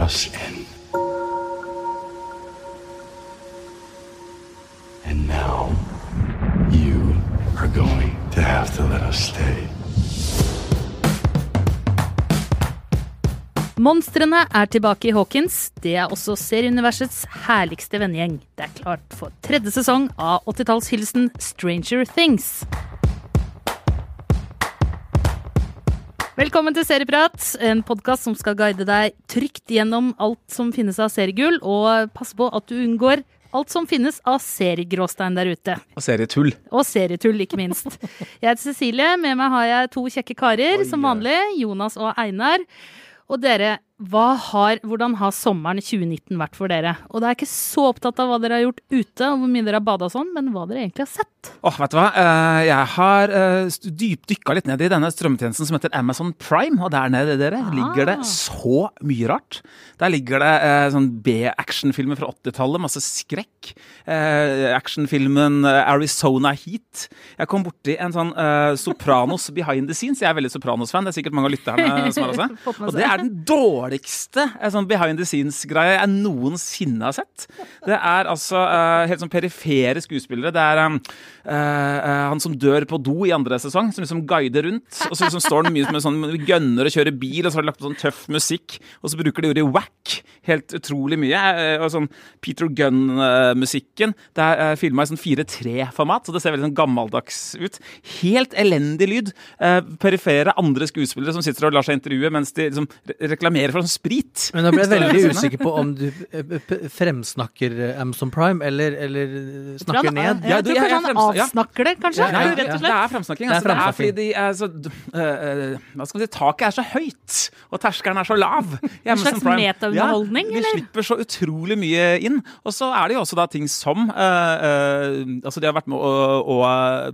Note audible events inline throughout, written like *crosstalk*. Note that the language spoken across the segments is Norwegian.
us in. And now, you are going to have to let us stay. Monstrene er tilbake i Hawkins. Det er også serieuniversets herligste vennegjeng. Det er klart for tredje sesong av 80-tallshilsen Stranger Things. Velkommen til Serieprat, en podkast som skal guide deg trygt gjennom alt som finnes av seriegull, og passe på at du unngår alt som finnes av seriegråstein der ute. Og serietull. Og serietull, ikke minst. Jeg heter Cecilie, med meg har jeg to kjekke karer, som vanlig. Jonas og Einar. Og dere, har, hvordan har sommeren 2019 vært for dere? Og da er jeg ikke så opptatt av hva dere har gjort ute, og hvor mye dere har bada og sånn, men hva dere egentlig har sett. Åh, vet du hva? Eh, Jeg har uh, dypdykka litt ned i denne strømmetjenesten som heter Amazon Prime, og der nede dere ligger det så mye rart. Der ligger det eh, sånn B-actionfilmer fra 80-tallet, masse skrekk. Eh, actionfilmen eh, Arizona Heat. Jeg kom borti en sånn eh, Sopranos behind the scenes. Jeg er veldig Sopranos-fan, det er sikkert mange av lytterne som er også. *laughs* Og det er den dårligste eh, sånn behind the scenes-greia jeg noensinne har sett. Det er altså uh, helt sånn perifere skuespillere. Det er um, eh, han som dør på do i andre sesong, som liksom guider rundt. Og så liksom står han mye med sånn gønner og kjører bil, og så har de lagt på sånn tøff musikk. Og så bruker de ordet whack helt utrolig mye. Og sånn Peter Gunn-musikken. Det er uh, filma i sånn 4-3-format, så det ser veldig sånn gammeldags ut. Helt elendig lyd. Uh, perifere andre skuespillere som sitter og lar seg intervjue mens de liksom re- reklamerer for sånn sprit. Men nå ble jeg veldig usikker på om du eh, fremsnakker eh, Amazon Prime, eller, eller snakker Han- ned. Jeg Ja, du, tror kanskje han avsnakker det, kanskje? Ja, Nei, rett og det er fremsnakking. Det er Altså, det er fordi de er så øh, Hva skal man si? Taket er så høyt, og terskelen er så lav. i En slags metaunderholdning, ja, de slipper så utrolig mye inn. Og så er det jo også da ting som uh, uh, Altså, de har vært med å, å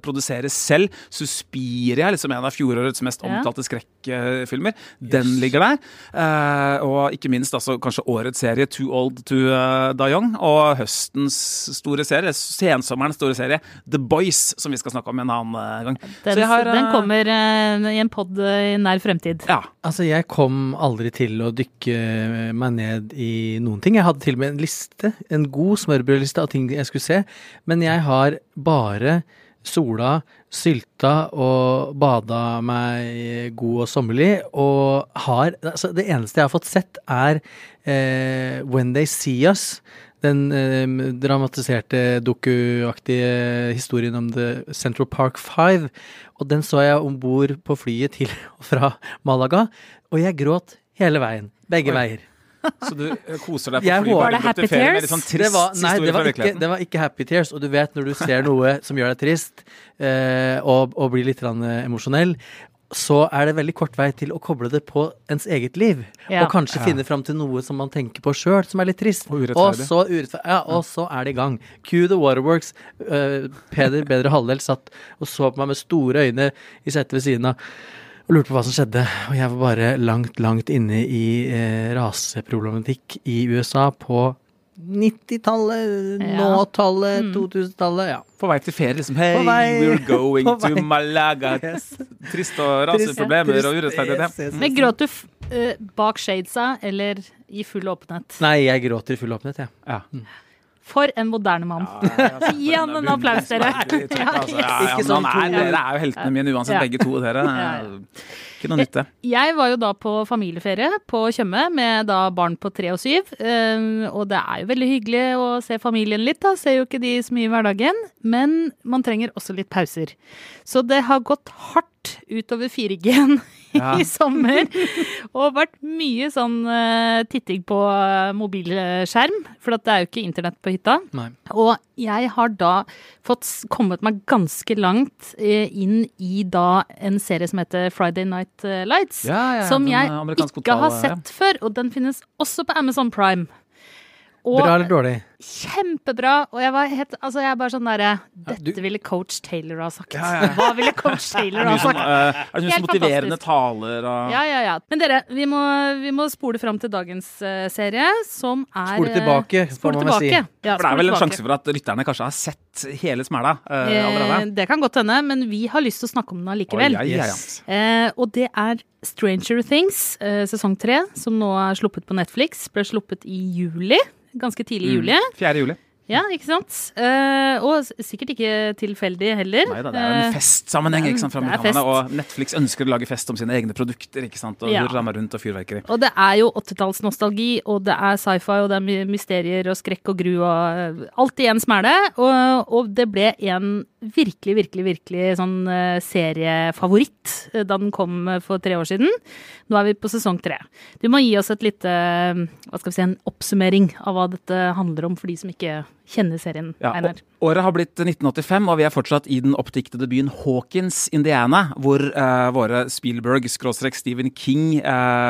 produsere selv. Suspiria, liksom en av fjorårets mest omtalte skrekkfilmer. Den ligger der. Eh, og ikke minst altså, kanskje årets serie Too Old to uh, Die Young. Og høstens store serie, sensommerens store serie The Boys, som vi skal snakke om en annen eh, gang. Den, Så jeg har, den eh, kommer eh, i en pod i nær fremtid. Ja. Altså, jeg kom aldri til å dykke meg ned i noen ting. Jeg hadde til og med en liste, en god smørbrødliste av ting jeg skulle se, men jeg har bare sola, sylta og bada meg god og sommerlig, og har Altså, det eneste jeg har fått sett, er eh, When They See Us. Den eh, dramatiserte, dokuaktige historien om The Central Park Five. Og den så jeg om bord på flyet til og fra Malaga, og jeg gråt hele veien. Begge Oi. veier. Så du eh, koser deg på flyet? Var det happy tears? Det, sånn Det var, nei, det var, ikke, det var ikke happy tears. Og du vet når du ser noe som gjør deg trist, eh, og, og blir litt grann, eh, emosjonell, så er det veldig kort vei til å koble det på ens eget liv. Ja. Og kanskje finne fram til noe som man tenker på sjøl, som er litt trist. Og urettferdig. så, urettferdig. Ja, og så er det i gang. Cue the waterworks. Eh, Peder, bedre halvdel, satt og så på meg med store øyne i setet ved siden av. Og lurte på hva som skjedde. Og jeg var bare langt, langt inne i eh, raseproblematikk i USA på 90-tallet, Ja. nå-tallet, 2000-tallet. Ja. På vei til ferie, liksom. Hey, we're *laughs* going to. Malaga. Yes. Trist og raseproblemer og urettferdighet. Yes, yes, yes. Men gråt du f eh, bak shadesa eller i full åpenhet? Nei, jeg gråter i full åpenhet, jeg. Ja. For en moderne mann. Gi *laughs* han en applaus, dere. Altså, ja, ja, sånn han er, dere er jo heltene mine uansett, Ja. begge to dere. *laughs* Ikke noe nytt, det. Jeg var jo da på familieferie på Tjøme med da barn på tre og syv. eh, og det er jo veldig hyggelig å se familien litt, da. Ser jo ikke de så mye i hverdagen. Men man trenger også litt pauser. Så det har gått hardt utover 4G-en Ja. *laughs* i sommer. Og vært mye sånn uh, titting på eh, mobilskjerm, for at det er jo ikke internett på hytta. Nei. Og jeg har da fått kommet meg ganske langt eh, inn i da en serie som heter Friday Night Lights. Ja, ja, som jeg ikke ikke har sett før, og den finnes også på Amazon Prime. Og Bra eller dårlig? Kjempebra. Og jeg var helt Altså, jeg er bare sånn derre Dette ville coach Taylor ha sagt. Ja, ja. Hva ville coach *laughs* Taylor ha sagt? eh, er det mye sånn motiverende taler og Ja, ja, ja. Men dere, vi må, vi må spole fram til dagens uh, serie, som er Spole tilbake, eh, får Spole man vel si. tilbake. Ja, For det er vel en tilbake. sjanse for at lytterne kanskje har sett hele smæla allerede? Eh, det kan godt hende, men vi har lyst til å snakke om den allikevel. Oh. Yes. Eh, og det er Stranger Things, eh, sesong tre, som nå er sluppet på Netflix. Ble sluppet i juli. Ganske tidlig i juli. 4. juli. Ja, ikke sant? Eh, og sikkert ikke tilfeldig heller. Nei da, det er jo en Eh, festsammenheng ikke sant, fra er amerikanerne. Og Netflix ønsker å lage fest om sine egne produkter. ikke sant, Og Ja. rundt og fyrverkeri. Og det er jo 80-tallsnostalgi, og det er sci-fi, og det er mysterier og skrekk og gru og eh, alt i en smæle. Og, og det ble en virkelig, virkelig, virkelig sånn eh, seriefavoritt eh, da den kom eh, for tre år siden. Nå er vi på sesong tre. Du må gi oss et lite, hva skal vi si, en oppsummering av hva dette handler om for de som ikke kjenner serien, Ja, Einar. og Året har blitt 1985, og vi er fortsatt i den oppdiktede byen Hawkins, Indiana, hvor eh, våre Spielberg-Stephen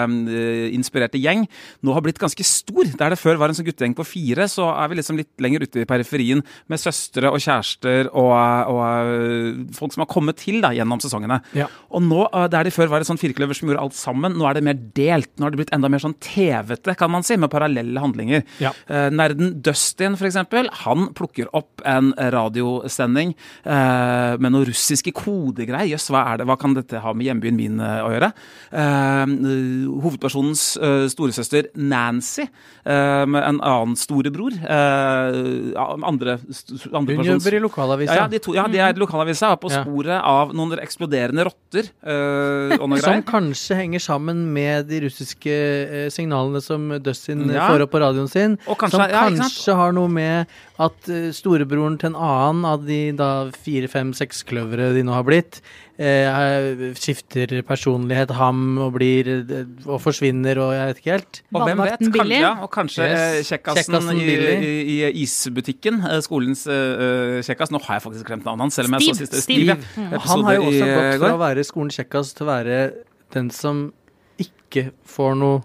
King-inspirerte gjeng nå har blitt ganske stor. Der det før var en sånn guttegjeng på fire, så er vi liksom litt lenger ute i periferien med søstre og kjærester og, og eh, folk som har kommet til da, gjennom sesongene. Ja. Og nå, eh, der de før var et sånn firkløver som gjorde alt sammen, nå er det mer delt. Nå har det blitt enda mer sånn TV-te, kan man si, med parallelle handlinger. Ja. Eh, nerden Dustin, for eksempel, han plukker opp en radiosending eh, med noe russiske kodegreier. Jøss, hva er det? Hva kan dette ha med hjembyen min eh, å gjøre? Eh, hovedpersonens eh, storesøster Nancy, eh, med en annen storebror eh, andre, andre Hun jobber i lokalavisa. ja, ja, de, to, ja, de er lokalavisa på sporet av noen eksploderende rotter eh, og noe Som kanskje henger sammen med de russiske signalene som Dustin Ja. får opp på radioen sin. Kanskje- som kanskje har noe med at eh, storebroren til en annen av de da fire, fem, seks kløvere de nå har blitt, eh, skifter personlighet, ham, og blir eh, og forsvinner og jeg vet ikke helt. Og hvem vet, kanskje, Billy. ja, og kanskje Yes. eh, kjekkasen Kjekkasen i, i, i isbutikken, skolens uh, kjekkas. Nå har jeg faktisk glemt navnet hans, selv om jeg Steve. så siste Steve. Steve. Mm. han har jo også gått fra å være skolen kjekkas til å være den som ikke får noe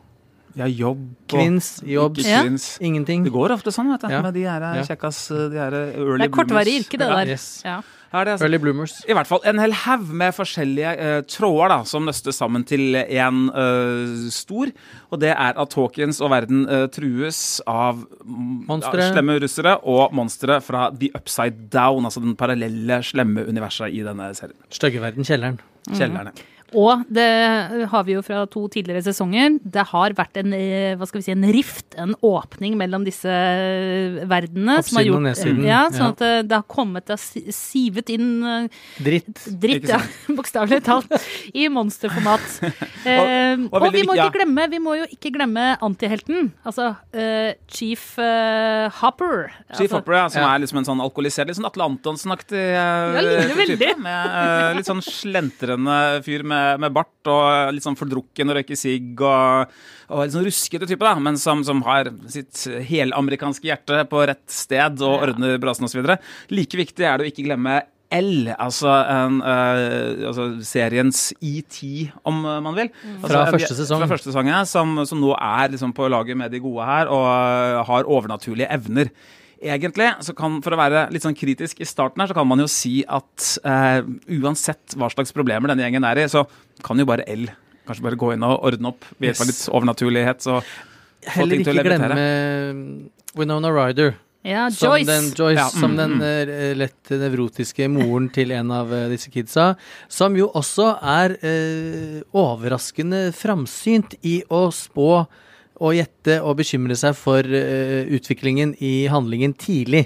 Ja, jobb og kvinns, jobb, ikke Ja. kvinns. ingenting. Det går ofte sånn, vet du. Ja. Med de her eh, Ja. kjekkas, eh, de her early early Det er kortvarig bloomers. yrke, det Ja, der. Yes. Ja. er det, altså. Early bloomers. I hvert fall en hel haug med forskjellige uh, tråder da, som nøstes sammen til én stor. Og det er at Hawkins og verden uh, trues av mm, Ja, slemme russere og monstre fra The Upside Down, altså den parallelle slemme universet i denne serien. Styggeverden kjelleren. Kjellerne. Og det har vi jo fra to tidligere sesonger. Det har vært en, eh, hva skal vi si, en rift, en åpning mellom disse eh, verdenene. som har Oppsiden og gjort- nedsiden, Ja, ja. sånn at det, det har kommet, har sivet inn eh, Dritt. dritt, ja, *laughs* bokstavelig talt, i monsterformat. *laughs* Eh, og og, og, vi må ikke glemme, vi må jo ikke glemme antihelten. Altså uh, Chief uh, Hopper. Chief altså, Hopper, ja, som ja. er liksom en sånn alkoholisert, litt sånn Atle Antonsen-aktig uh, Ja, type. veldig. Med eh, litt sånn slentrende fyr med, med bart og litt sånn fordrukken og røyker sigg og, og litt sånn ruskete type, da, men som, som har sitt helamerikanske hjerte på rett sted og ordner brasen osv. Like viktig er det å ikke glemme L, altså, en, uh, altså seriens ET, om man vil. Altså, Fra vi- første sesong. Fra første sesong, ja, som, som nå er liksom på laget med de gode her, og eh, har overnaturlige evner. Egentlig, så kan, for å være litt sånn kritisk i starten her, så kan man jo si at eh, uansett hva slags problemer denne gjengen er i, så kan jo bare L kanskje bare gå inn og ordne opp ved hjelp av litt overnaturlighet. Så Heller ikke glemme Winona Ryder. Ja, Som Joyce. den, Joyce, Ja, som mm, den mm. eh, lett nevrotiske moren til en av eh, disse kidsa. Som jo også er eh, overraskende framsynt i å spå og gjette og bekymre seg for uh, utviklingen i handlingen tidlig.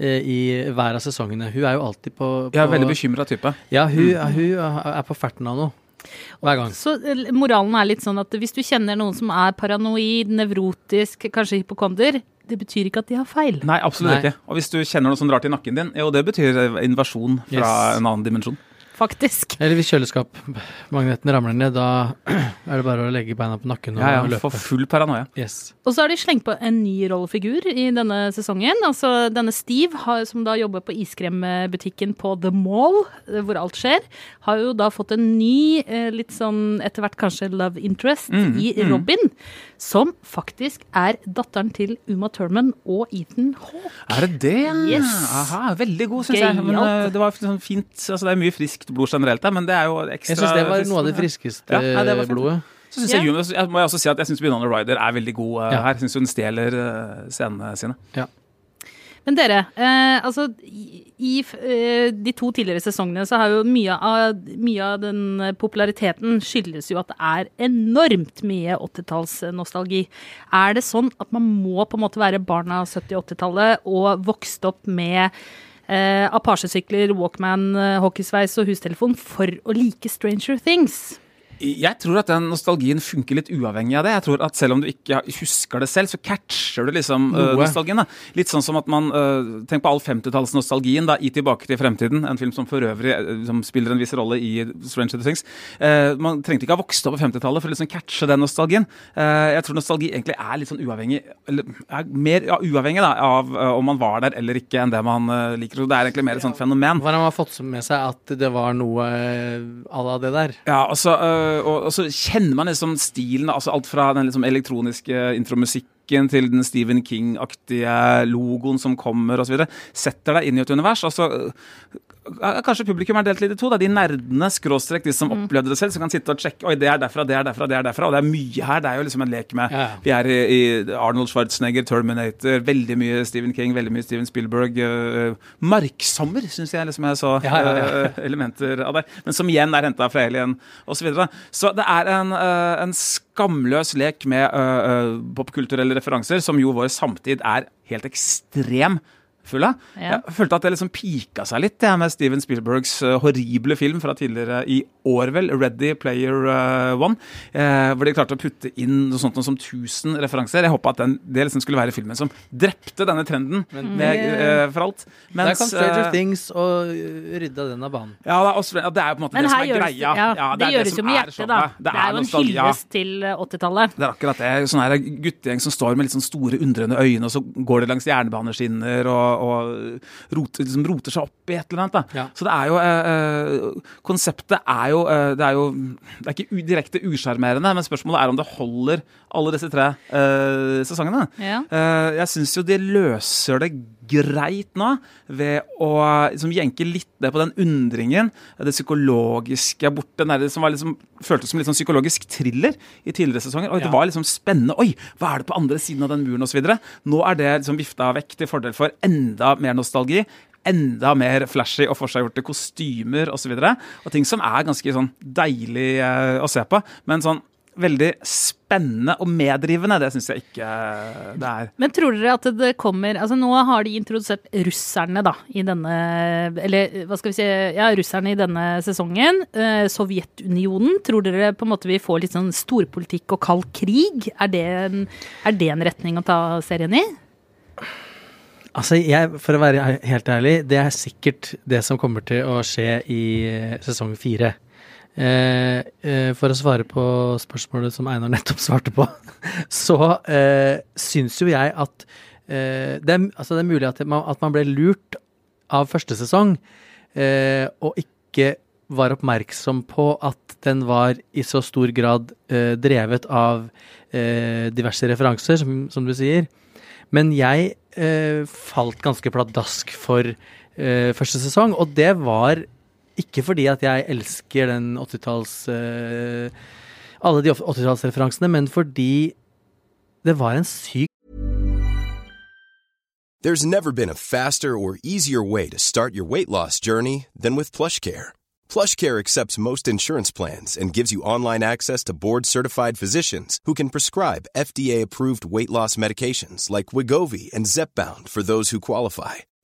uh, I hver av sesongene. Hun er jo alltid på, på er veldig bekymra type. Ja, hun, hun er på ferten av noe. Hver gang. Så eh, moralen er litt sånn at hvis du kjenner noen som er paranoid, nevrotisk, kanskje hypokonder, det betyr ikke at de har feil. Nei, absolutt Nei. ikke. Og hvis du kjenner noe som drar til nakken din, jo, det betyr invasjon fra Yes. en annen dimensjon. Faktisk. Eller hvis kjøleskapmagneten ramler ned, da er det bare å legge beina på nakken og Ja, ja, løpe. for full paranoia. Yes. Og så har de slengt på en ny rollefigur i denne sesongen. Altså denne Steve, som da jobber på iskrembutikken på The Mall, eh, hvor alt skjer, har jo da fått en ny, eh, litt sånn etter hvert kanskje love interest i Robin. Som faktisk er datteren til Uma Thurman og Ethan Hawke. Er det det? Yes. Aha, veldig god, syns jeg. Men, eh, det var sånn fint altså, Det er mye friskt blod generelt men det er jo ekstra Jeg syns det var noe av det friskeste Ja, Ja, det blodet. Så synes jeg, Ja. må jeg må også si at jeg syns Winona Ryder er veldig god eh, Ja. her. Jeg syns hun stjeler uh, scenene sine. Men dere, eh, altså i, i eh, de to tidligere sesongene så har jo mye av, mye av den populariteten skyldes jo at det er enormt mye 80-tallsnostalgi. Er det sånn at man må på en måte være barn av 70- og 80-tallet og vokst opp med eh, Apache-sykler, Walkman, eh, hockeysveis og hustelefon for å like Stranger Things? Jeg tror at den nostalgien funker litt uavhengig av det. Jeg tror at Selv om du ikke husker det selv, så catcher du liksom uh, nostalgien. da. Litt sånn som at man uh, Tenk på all 50-tallsnostalgien da, i Tilbake til fremtiden. En film som for øvrig uh, som spiller en viss rolle i Stranger Things. Uh, man trengte ikke ha vokst opp på 50-tallet for å liksom catche den nostalgien. Uh, jeg tror nostalgi egentlig er litt sånn uavhengig Eller er mer ja, uavhengig da, av uh, om man var der eller ikke, enn det man uh, liker. Så det er egentlig mer et sånt fenomen. Hva har man fått med seg at det var noe eh, à la det der? Ja, altså, øh, og, og så kjenner man liksom stilen, altså alt fra den liksom elektroniske intromusikken til den Stephen King-aktige logoen som kommer osv. Setter deg inn i et univers. Altså, kanskje publikum er delt litt i to. Da. De nerdene, skråstrek de som opplevde det selv, som kan sitte og sjekke Oi, det er derfra, det er derfra, det er derfra. Og det er mye her. Det er jo liksom en lek med Ja. Vi er i, Arnold Schwarzenegger, Terminator, veldig mye Stephen King, veldig mye Steven Spielberg. Uh, Marksommer syns jeg liksom jeg så Ja, ja, øh, *laughs* elementer av det. Men som igjen er henta fra Alien osv. Så, videre. så det er en, uh, en skamløs lek med popkulturelle referanser, som jo vår samtid er helt ekstrem full av. Ja. Jeg følte at det liksom pika seg litt jeg, med Steven Spielbergs øh, horrible film fra tidligere i år, vel, Ready Player øh, One, eh, hvor de klarte å putte inn noe sånt noe som 1000 referanser. Jeg håpa at den, det liksom skulle være filmen som drepte denne trenden med, øh, for alt. Der kan Stranger Things og rydde rydda den av banen. ja, det er, også, ja, det er jo på en måte Men det som er greia. ja, Ja, det, det gjøres jo med er hjertet, da. Det er, jo en hyllest til eh, 80-tallet. Det er akkurat det. Sånn her guttegjeng som står med litt sånn store, undrende øyne, og så går de langs jernbaneskinner og, og roter, liksom roter seg opp i et eller annet. Da. Ja. Så det er jo eh, eh, Konseptet er jo eh, Det er jo Det er ikke direkte usjarmerende, men spørsmålet er om det holder alle disse tre eh, sesongene. Ja. Eh, jeg syns jo de løser det greit nå ved å liksom, jenke litt ned på den undringen, det psykologiske borte, den der, som var liksom, føltes som litt sånn psykologisk thriller i tidligere sesonger. Oi, Det var liksom spennende. Oi, hva er det på andre siden av den muren osv.? Nå er det liksom vifta vekk til fordel for enda mer nostalgi. Enda mer flashy og forseggjorte kostymer osv. Og, så og ting som er ganske sånn deilig eh, å se på. Men sånn veldig spennende og meddrivende, det syns jeg ikke det er. Men tror dere at det kommer Altså nå har de introdusert russerne, da, i denne Eller hva skal vi si Ja, russerne i denne sesongen. Eh, Sovjetunionen. Tror dere på en måte vi får litt sånn storpolitikk og kald krig? Er det en, er det en retning å ta serien i? Altså, jeg, For å være helt ærlig, det er sikkert det som kommer til å skje i sesong fire. Eh, eh, for å svare på spørsmålet som Einar nettopp svarte på, *laughs* så eh, syns jo jeg at eh, det, er, altså det er mulig at man, at man ble lurt av første sesong, eh, og ikke var oppmerksom på at den var i så stor grad eh, drevet av diverse referanser, som, som du sier. Men jeg falt ganske pladask for første sesong, og det var ikke fordi at jeg elsker den 80-talls eh, Alle de 80-tallsreferansene, men fordi det var en syk There's never been a faster or easier way to start your weight loss journey than with PlushCare. PlushCare accepts most insurance plans and gives you online access to board-certified physicians who can prescribe FDA-approved weight loss medications like Wigovi and Zepbound for those who qualify.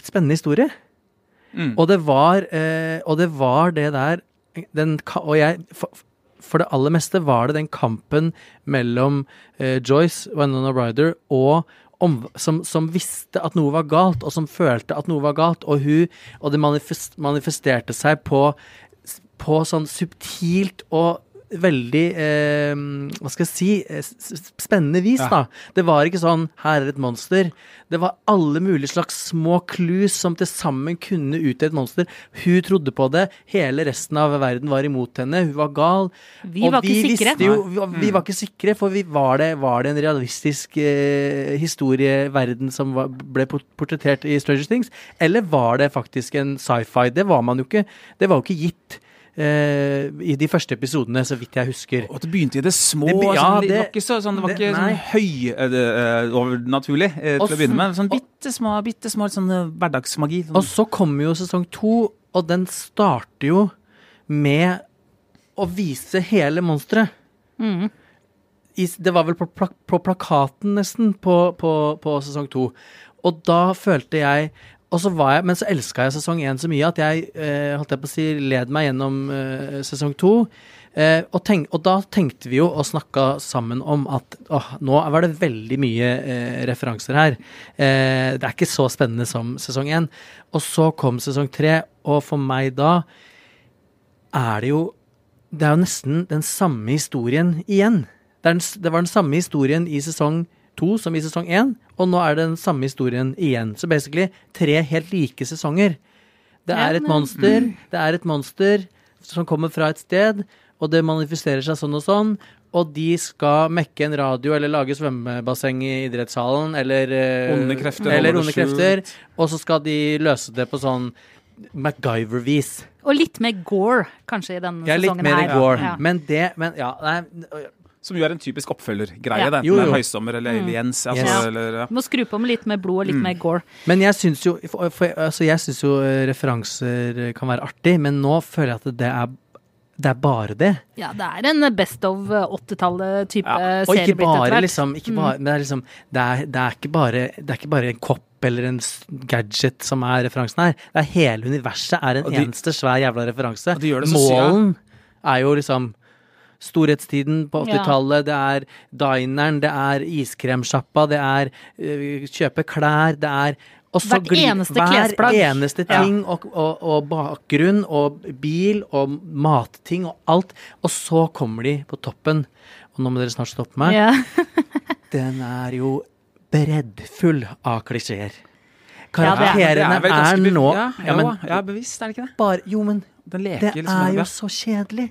BlueNile.com. spennende historie. Mm. Og, det var, eh, og det var det der den, Og jeg for, for det aller meste var det den kampen mellom eh, Joyce, Winona Ryder, og om, som, som visste at noe var galt, og som følte at noe var galt. Og hun Og det manifest, manifesterte seg på, på sånn subtilt og veldig eh, Hva skal jeg si eh, spennende vis, Ja. da. Det var ikke sånn 'her er et monster'. Det var alle mulige slags små clues som til sammen kunne utgjøre et monster. Hun trodde på det. Hele resten av verden var imot henne. Hun var gal. Vi Og var ikke sikre. Jo, vi, vi var ikke sikre, for vi, var, det, var det en realistisk eh, historieverden som var, ble portrettert i Stranger Things? Eller var det faktisk en sci-fi? Det var man jo ikke. Det var jo ikke gitt. Eh, I de første episodene, så vidt jeg husker. Og det begynte i det små. Det ja, sånn, det, det- var ikke så, sånn, det var ikke sånn høyovernaturlig eh, til Og å begynne med. Sånn bitte små, bitte små sånn eh, hverdagsmagi. Sånn. Og så kommer jo sesong to, og den starter jo med å vise hele monsteret. I, det var vel på, plak på plakaten nesten på, på, på sesong to. Og da følte jeg og så var jeg, Men så elska jeg sesong én så mye at jeg eh, holdt jeg på å si, led meg gjennom eh, sesong to. Eh, og, tenk, og da tenkte vi jo og snakka sammen om at åh, nå var det veldig mye eh, referanser her. Eh, det er ikke så spennende som sesong én. Og så kom sesong tre, og for meg da er det jo Det er jo nesten den samme historien igjen. Det, den, det var den samme historien i sesong to som i sesong én, og nå er det den samme historien igjen. Så basically tre helt like sesonger. Det er et monster, det er et monster som kommer fra et sted, og det manifesterer seg sånn og sånn. Og de skal mekke en radio eller lage svømmebasseng i idrettshallen, eller eh, Onde krefter Eller onde krefter. Og så skal de løse det på sånn MacGyver-vis. Og litt mer gore, kanskje, i denne Ja, litt her. mer litt mer gore. Ja. Men det Men ja, nei, Som jo er en typisk oppfølgergreie. Ja. Jo, Enten det jo. er Høysommer eller Aliens. Altså, Yes. eller, ja. Du må skru på med litt mer blod og litt mer gore. Men jeg syns jo for, for, altså jeg syns jo eh, referanser kan være artig, men nå føler jeg at det er, det er bare det. Ja, det er en best of 80-tallet-type Ja, Og ikke bare liksom, ikke bare, men det er liksom det er, det, er ikke bare, det er ikke bare en kopp eller en gadget som er referansen her. Det er Hele universet er en de- eneste svær jævla referanse. Og de gjør det så sy- Målen er jo liksom Storhetstiden på 80-tallet, det er dineren, det er iskremsjappa, det er uh, kjøpe klær, det er Hvert eneste hver klesplagg. eneste ting, og, og, og bakgrunn, og bil, og matting, og alt. Og så kommer de på toppen, og nå må dere snart stoppe meg. Ja. *laughs* Den er jo breddfull av klisjeer. Ja, det er- Karakterene er nå ja, ja, men ja, ja, bevisst, er det ikke det? bare Jo, men Den leker det liksom er jo ja. så kjedelig.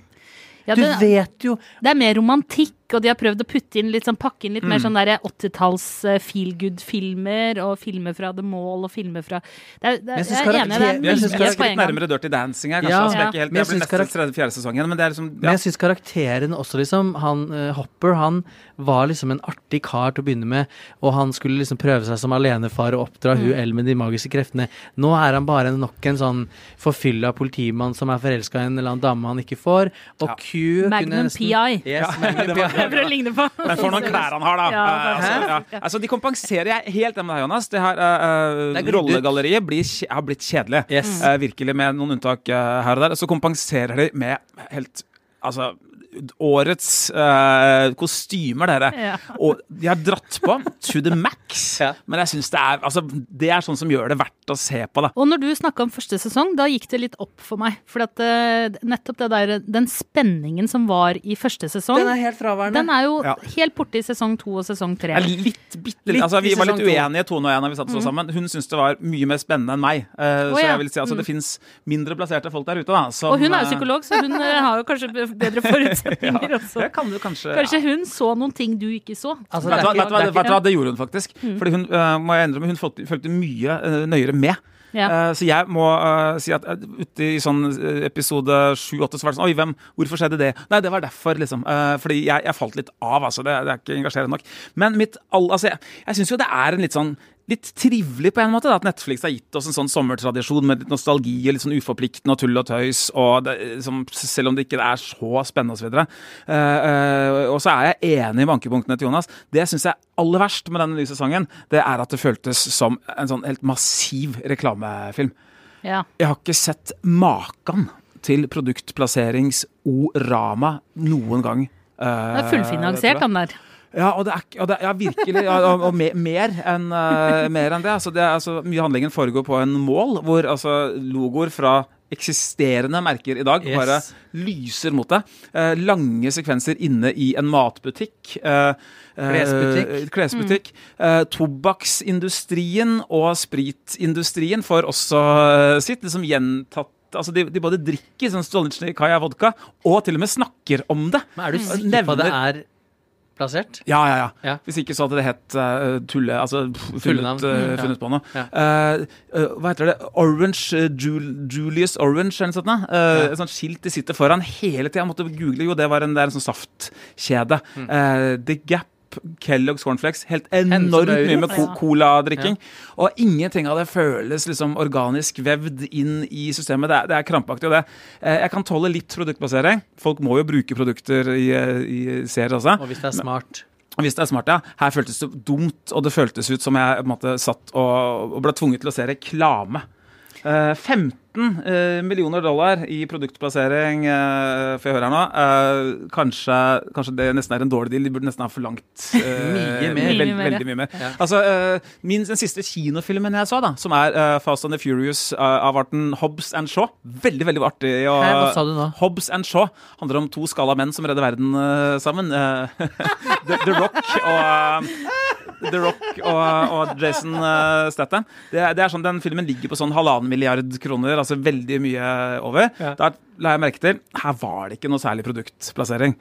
Ja, Du vet jo det er mer romantikk, og de har prøvd å putte inn litt sånn, pakke inn litt Mm. mer sånn derre 80-talls eh, feel good-filmer, og filmer fra The Mall, og filmer fra det er, det Jeg Jeg er enig, det karakter- jeg synes Jeg på litt nærmere Dirty Dancing her, kanskje. Ja. altså, det er ikke helt, Men jeg blir sesongen, men det er liksom Men jeg syns karakteren også, liksom Han uh, Hopper, han var liksom en artig kar til å begynne med, og han skulle liksom prøve seg som alenefar og oppdra hun El med de magiske kreftene. Nå er han bare nok en sånn forfylla politimann som er forelska i en eller annen dame han ikke får, og Ja. Q kunne Magnum nesten- PI. Yes, *laughs* Magnum det var- PI. Prøver å ligne på. Men for noen klær han har, da. Ja, Eh, altså, ja. altså, de kompenserer jeg helt enig med deg, Jonas. Det her ut. Rollegalleriet blir, har blitt kjedelig. Yes. Uh, virkelig, med noen unntak uh, her og der. Så kompenserer de med helt Altså årets uh, kostymer, dere. Ja. Og de har dratt på to the max. Ja. Men jeg syns det er altså, Det er sånn som gjør det verdt å se på, da. Og når du snakka om første sesong, da gikk det litt opp for meg. For at uh, nettopp det der, den spenningen som var i første sesong, Den er helt fraværende. den er jo Ja. helt borte i sesong to og sesong tre. Litt, bitte litt. Litt Altså, vi var litt uenige, Tone og jeg, når vi satt så sammen. Hun syntes det var mye mer spennende enn meg. Eh, så ja. jeg vil si altså, det fins mindre plasserte folk der ute, da. Som, og hun er jo psykolog, så hun har jo kanskje bedre forutsetninger *laughs* også. *laughs* Det kan du kanskje Kanskje hun så noen ting du ikke så. Altså, Vet du hva, hva, det hva, gjorde hun faktisk. Fordi hun, uh, må jeg endre, hun fulgte, fulgte mye uh, nøyere med. Ja. Eh, så jeg må uh, si at uh, ute i sånn episode 7-8 så var det sånn Oi, hvem, hvorfor skjedde det? Nei, det var derfor, liksom. Fordi jeg, jeg falt litt av, altså. Det, det er ikke engasjerende nok. Men mitt all, altså, jeg, jeg syns jo det er en litt sånn Litt trivelig på en måte da, at Netflix har gitt oss en sånn sommertradisjon med litt nostalgi og litt sånn uforpliktende og tull og tøys, og det, som, selv om det ikke er så spennende osv. Uh, uh, og så er jeg enig i vankepunktene til Jonas. Det syns jeg er aller verst med denne nye sesongen, det er at det føltes som en sånn helt massiv reklamefilm. Ja. Jeg har ikke sett maken til produktplasserings-orama noen gang. Det er fullfinansiert, han der. Ja, og det er, og det, ja virkelig. Ja, og, og mer, mer enn uh, mer enn det. Altså, det er, altså, mye handlingen foregår på en mål, hvor altså, logoer fra eksisterende merker i dag Yes. bare lyser mot deg. Uh, lange sekvenser inne i en matbutikk. Uh, Klesbutikk. klesbutikk. Eh, tobakksindustrien og spritindustrien får også sitt liksom gjentatt Altså de, de både drikker sånn Stolnitsjnikaja vodka, og til og med snakker om det. Men er du sikker på at det er plassert? ja, ja, ja, Ja. Hvis ikke så hadde det hett uh, tulle... Altså pff, funnet, uh, funnet på noe. Eh, hva heter det? Orange uh, Jul Julius Orange eller noe sånt. Uh. Et sånt skilt de sitter foran hele tida. Måtte google. Jo, det var en, det er en sånn saftkjede. Mm. The Gap. Kellogg's Cornflakes. Helt enormt mye med coladrikking. Ja. Og ingenting av det føles liksom organisk vevd inn i systemet. Det er, det er krampaktig. Og det. Eh, jeg kan tåle litt produktbasering. Folk må jo bruke produkter i, eh, i serier også. Og hvis det er smart Hvis det er smart, ja. Her føltes det dumt, og det føltes ut som jeg på en måte satt og, og ble tvunget til å se reklame. Eh, 15 eh, millioner dollar i produktplassering, uh, får jeg høre her nå. Eh, kanskje, kanskje det nesten er en dårlig deal. De burde nesten ha forlangt Mye *laughs* mer. Veld, Mye mer, veldig mye mer. Ja. Altså, eh, min, Den siste kinofilmen jeg så, da, som er eh, Fast and the Furious eh, av arten Hobbs and Shaw. Veldig, veldig artig. Og, Hæ, hva sa du nå? Hobbs and Shaw handler om to skala menn som redder verden eh, sammen. Eh, *laughs* The, The Rock og eh, The Rock og, og Jason uh, Statham. Det, det er sånn, Den filmen ligger på sånn halvannen milliard kroner, altså veldig mye over. Ja. Da la jeg merke til her var det ikke noe særlig produktplassering.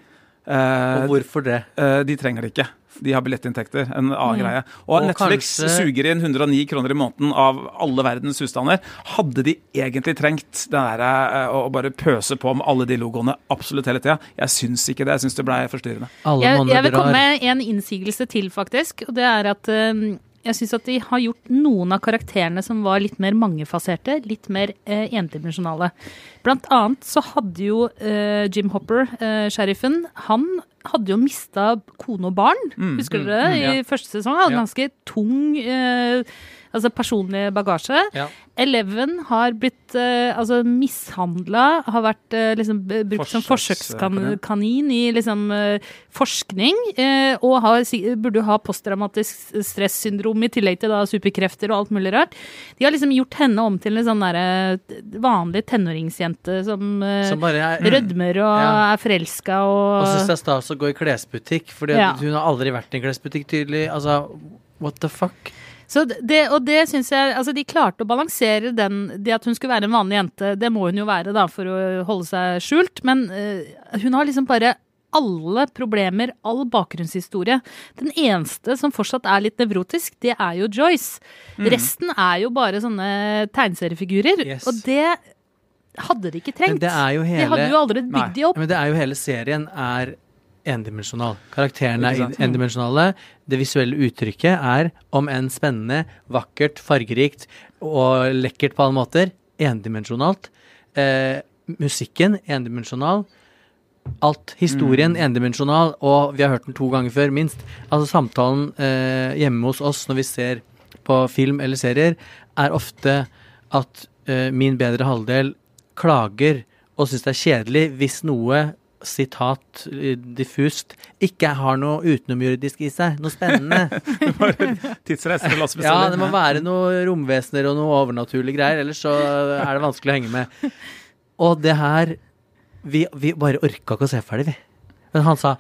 Eh, Og hvorfor det? eh, de trenger det ikke. De har billettinntekter. En annen greie. Og, Og Netflix kanskje- suger inn 109 kroner i måneden av alle verdens husstander. Hadde de egentlig trengt det der, eh, å bare pøse på med alle de logoene absolutt hele tida? Jeg syns ikke det. Jeg syns det blei forstyrrende. Alle Jeg, jeg vil komme med en innsigelse til, faktisk. Og det er at eh, jeg syns at de har gjort noen av karakterene som var litt mer mangefaserte, litt mer eh, endimensjonale. Blant annet så hadde jo eh, Jim Hopper, eh, sheriffen, han hadde jo mista kone og barn. Husker dere det? I første sesong. Han hadde Ja. ganske tung eh, altså personlig bagasje. Ja. Eleven har blitt uh, altså mishandla, har vært uh, liksom brukt brukt som Forsøkskanin. i liksom uh, forskning, og har, burde ha postdramatisk stressyndrom i tillegg til da superkrefter og alt mulig rart. De har liksom gjort henne om til en sånn derre vanlig tenåringsjente som, Som er rødmer og Ja. er forelska og, Og syns det er stas å gå i klesbutikk, for Ja. hun har aldri vært i en klesbutikk, tydelig. Altså, what the fuck? Så det, og det syns jeg Altså, de klarte å balansere den Det at hun skulle være en vanlig jente, det må hun jo være, da, for å holde seg skjult, men uh, hun har liksom bare alle problemer, all bakgrunnshistorie. Den eneste som fortsatt er litt nevrotisk, det er jo Joyce. Resten er jo bare sånne tegneseriefigurer, Yes. og det hadde de ikke Men trengt. det er jo De hadde jo allerede bygd de opp. Men det er jo hele serien er endimensjonal. Karakterene er sant? endimensjonale. Det visuelle uttrykket er, om enn spennende, vakkert, fargerikt og lekkert på alle måter, endimensjonalt. Eh, musikken endimensjonal. Alt. Historien endimensjonal, og vi har hørt den to ganger før, minst. Altså Samtalen eh, hjemme hos oss når vi ser på film eller serier, er ofte at eh, min bedre halvdel klager og syns det er kjedelig hvis noe sitat eh, diffust, ikke har noe utenomjordisk i seg. Noe spennende. *laughs* Tidsreiser og Lasse Ja, det må være noe romvesener og noe overnaturlige greier, ellers så er det vanskelig å henge med. Og det her Vi, vi bare orka ikke å se ferdig, vi. Men han sa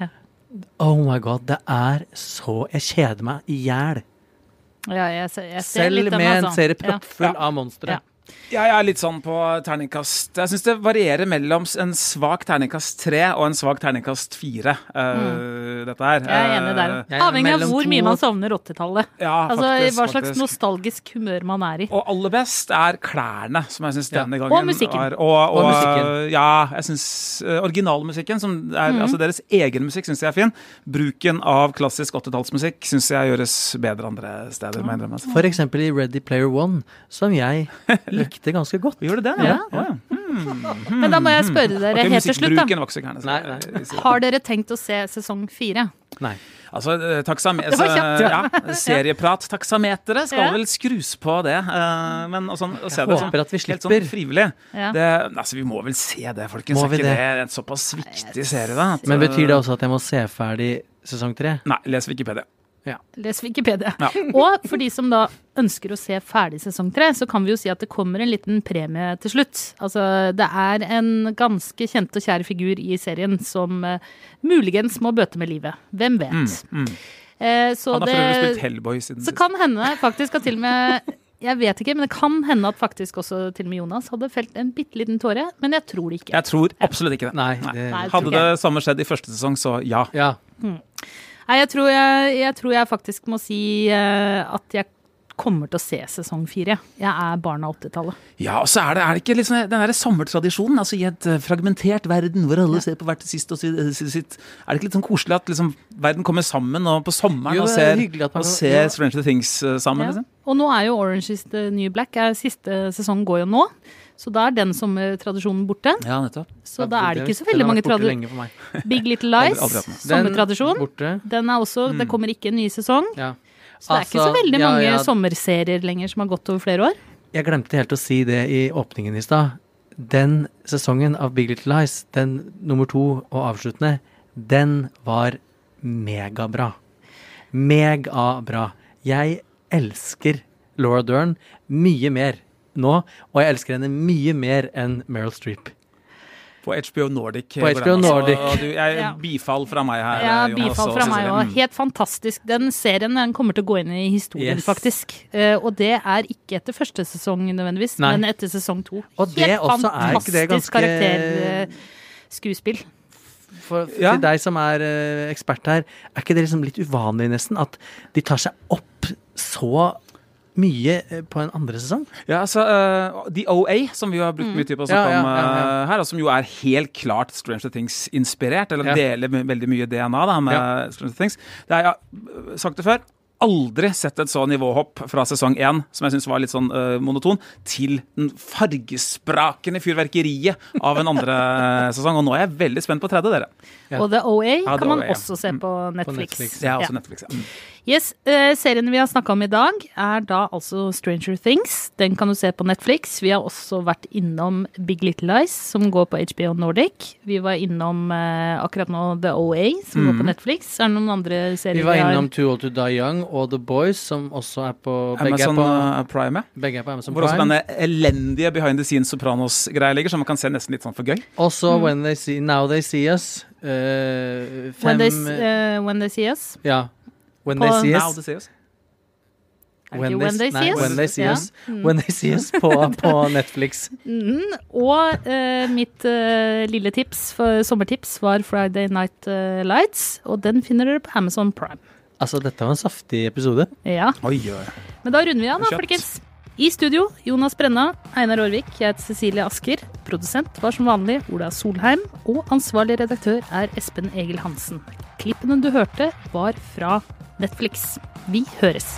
Oh my god, det er så Jeg kjeder meg i hjel. Ja, jeg, ser- jeg ser Selv med en serie serie Ja. proppfull av monstre. Ja. Jeg er litt sånn på terningkast Jeg syns det varierer mellom en svak terningkast tre og en svak terningkast fire, eh, dette her. Mm. Jeg er enig der. Eh, er Avhengig av hvor to mye man savner 80-tallet. Ja, Altså hva slags faktisk. nostalgisk humør man er i. Og aller best er klærne, som jeg syns Ja. denne gangen Og musikken. var Og, og, Og musikken. Ja, jeg syns originalmusikken, som er mm. altså deres egen musikk, syns jeg er fin. Bruken av klassisk 80-tallsmusikk syns jeg gjøres bedre andre steder. må jeg innrømme. For eksempel i Ready Player One, som jeg *laughs* likte ganske godt. Vi gjorde det, Ja. ja. ja. *laughs* Men da må jeg spørre dere okay, helt til slutt, da. musikkbruken var ikke så gæren. så Nei, nei. Har dere tenkt å se sesong fire? Nei. Altså, eh, taksam altså, *laughs* ja, serieprat. Taksameteret skal Ja. vel skrus på det. eh, men og sånn, å se det sånn, håper at vi helt sånn frivillig Ja. det, altså, Vi må vel se det, folkens. Må er ikke det? det en såpass viktig serie, da? at, Men betyr det eh, også at jeg må se ferdig sesong tre? Nei, les Wikipedia. Les Wikipedia. Ja. *laughs* Og for de som da ønsker å se ferdig sesong tre, så kan vi jo si at det kommer en liten premie til slutt. Altså, det er en ganske kjent og kjær figur i serien som uh, muligens må bøte med livet. Hvem vet? Mm, Eh, så Han har for øvrig spilt Hellboy siden Så sist. kan hende faktisk at til og med Jeg vet ikke, men det kan hende at faktisk også til og med Jonas hadde felt en bitte liten tåre. Men jeg tror det ikke. Jeg tror absolutt ikke det. Nei, det Nei, Hadde det samme skjedd i første sesong, så ja. Ja. Nei, jeg tror jeg, jeg tror jeg faktisk må si eh, at jeg kommer til å se sesong fire. Jeg er barn av 80-tallet. Ja, og så er det, er det ikke liksom den der sommertradisjonen, altså i et eh, fragmentert verden hvor alle ser på hvert sist og sitt, sitt, sitt. Er det ikke litt sånn koselig at liksom verden kommer sammen og på sommeren Jo, og er ser, man og ser ja. Stranger Things eh, sammen, Ja. liksom? Og nå er jo Orange is the New Black. Er, siste sesong går jo nå. Så da er den sommertradisjonen borte. Ja, nettopp. Så da er det ikke så veldig mange tradisjoner. *laughs* Big Little Lies, sommertradisjon. Den er også, Det kommer ikke en ny sesong. Ja. Så det er ikke så veldig veldig ja, mange ja. sommerserier lenger som har gått over flere år. Jeg glemte helt å si det i åpningen i stad. Den sesongen av Big Little Lies, den nummer to og avsluttende, den var megabra. Megabra. Jeg elsker Laura Dern mye mer nå, og jeg elsker henne mye mer enn Meryl Streep. På HBO Nordic. På HBO den, altså. Nordic. Og Du, jeg, Ja. Bifall fra meg her. Ja, Jonas, bifall fra meg òg. Helt fantastisk. Den serien den kommer til å gå inn i historien, Yes. faktisk. Uh, og det er ikke etter første sesong nødvendigvis, Nei. men etter sesong to. Og det Helt også er ikke det fantastisk ganske- karakterskuespill. For, Ja. Til deg som er uh, ekspert her, er ikke det liksom litt uvanlig nesten? At de tar seg opp så mye eh, på en andre sesong? Ja, altså uh, The OA, som vi har brukt mye tid på å snakke Ja, ja, om ja, ja. eh, her, og som jo er helt klart Stranger Things-inspirert, eller Ja. deler veldig mye DNA da, med Ja. Stranger Things. Det er, ja, sagt det før, aldri sett et så nivåhopp fra sesong én, som jeg syns var litt sånn uh, monoton, til den fargesprakende fyrverkeriet av en andre sesong. Og nå er jeg veldig spent på tredje, dere. Ja. Og The OA Ja, The kan man OA, ja. også se på Netflix. Netflix. Det er også Ja. Netflix. Ja. Mm. Yes, eh, Serien vi har snakka om i dag, er da altså Stranger Things. Den kan du se på Netflix. Vi har også vært innom Big Little Lies, som går på HBO Nordic. Vi var innom eh, akkurat nå The OA, som går på Netflix. Er det noen andre serier Vi var innom Too Old To Die Young og The Boys, som også er på Begge er Amazon på, eh, Prime, begge er på Amazon Hvor også denne elendige behind the scenes Sopranos-greia ligger, som man kan se nesten litt sånn for gøy. Også When They See Now They See Us. eh, When they, eh, when they See Us. Ja. When på- They See Us. det they When They nei, See Us? When They See Ja. Us, When they see us på, *laughs* på Netflix. Mm, og uh, mitt uh, lille tips, for, sommertips, var Friday Night eh, Lights. Og den finner dere på Amazon Prime. Altså, dette var en saftig episode. Ja, Oi, oi. Men da runder vi av, da, folkens. I studio, Jonas Brenna, Einar Aarvik, jeg heter Cecilie Asker. Produsent var som vanlig Ola Solheim. Og ansvarlig redaktør er Espen Egil Hansen. Klippene du hørte, var fra Netflix. Vi høres.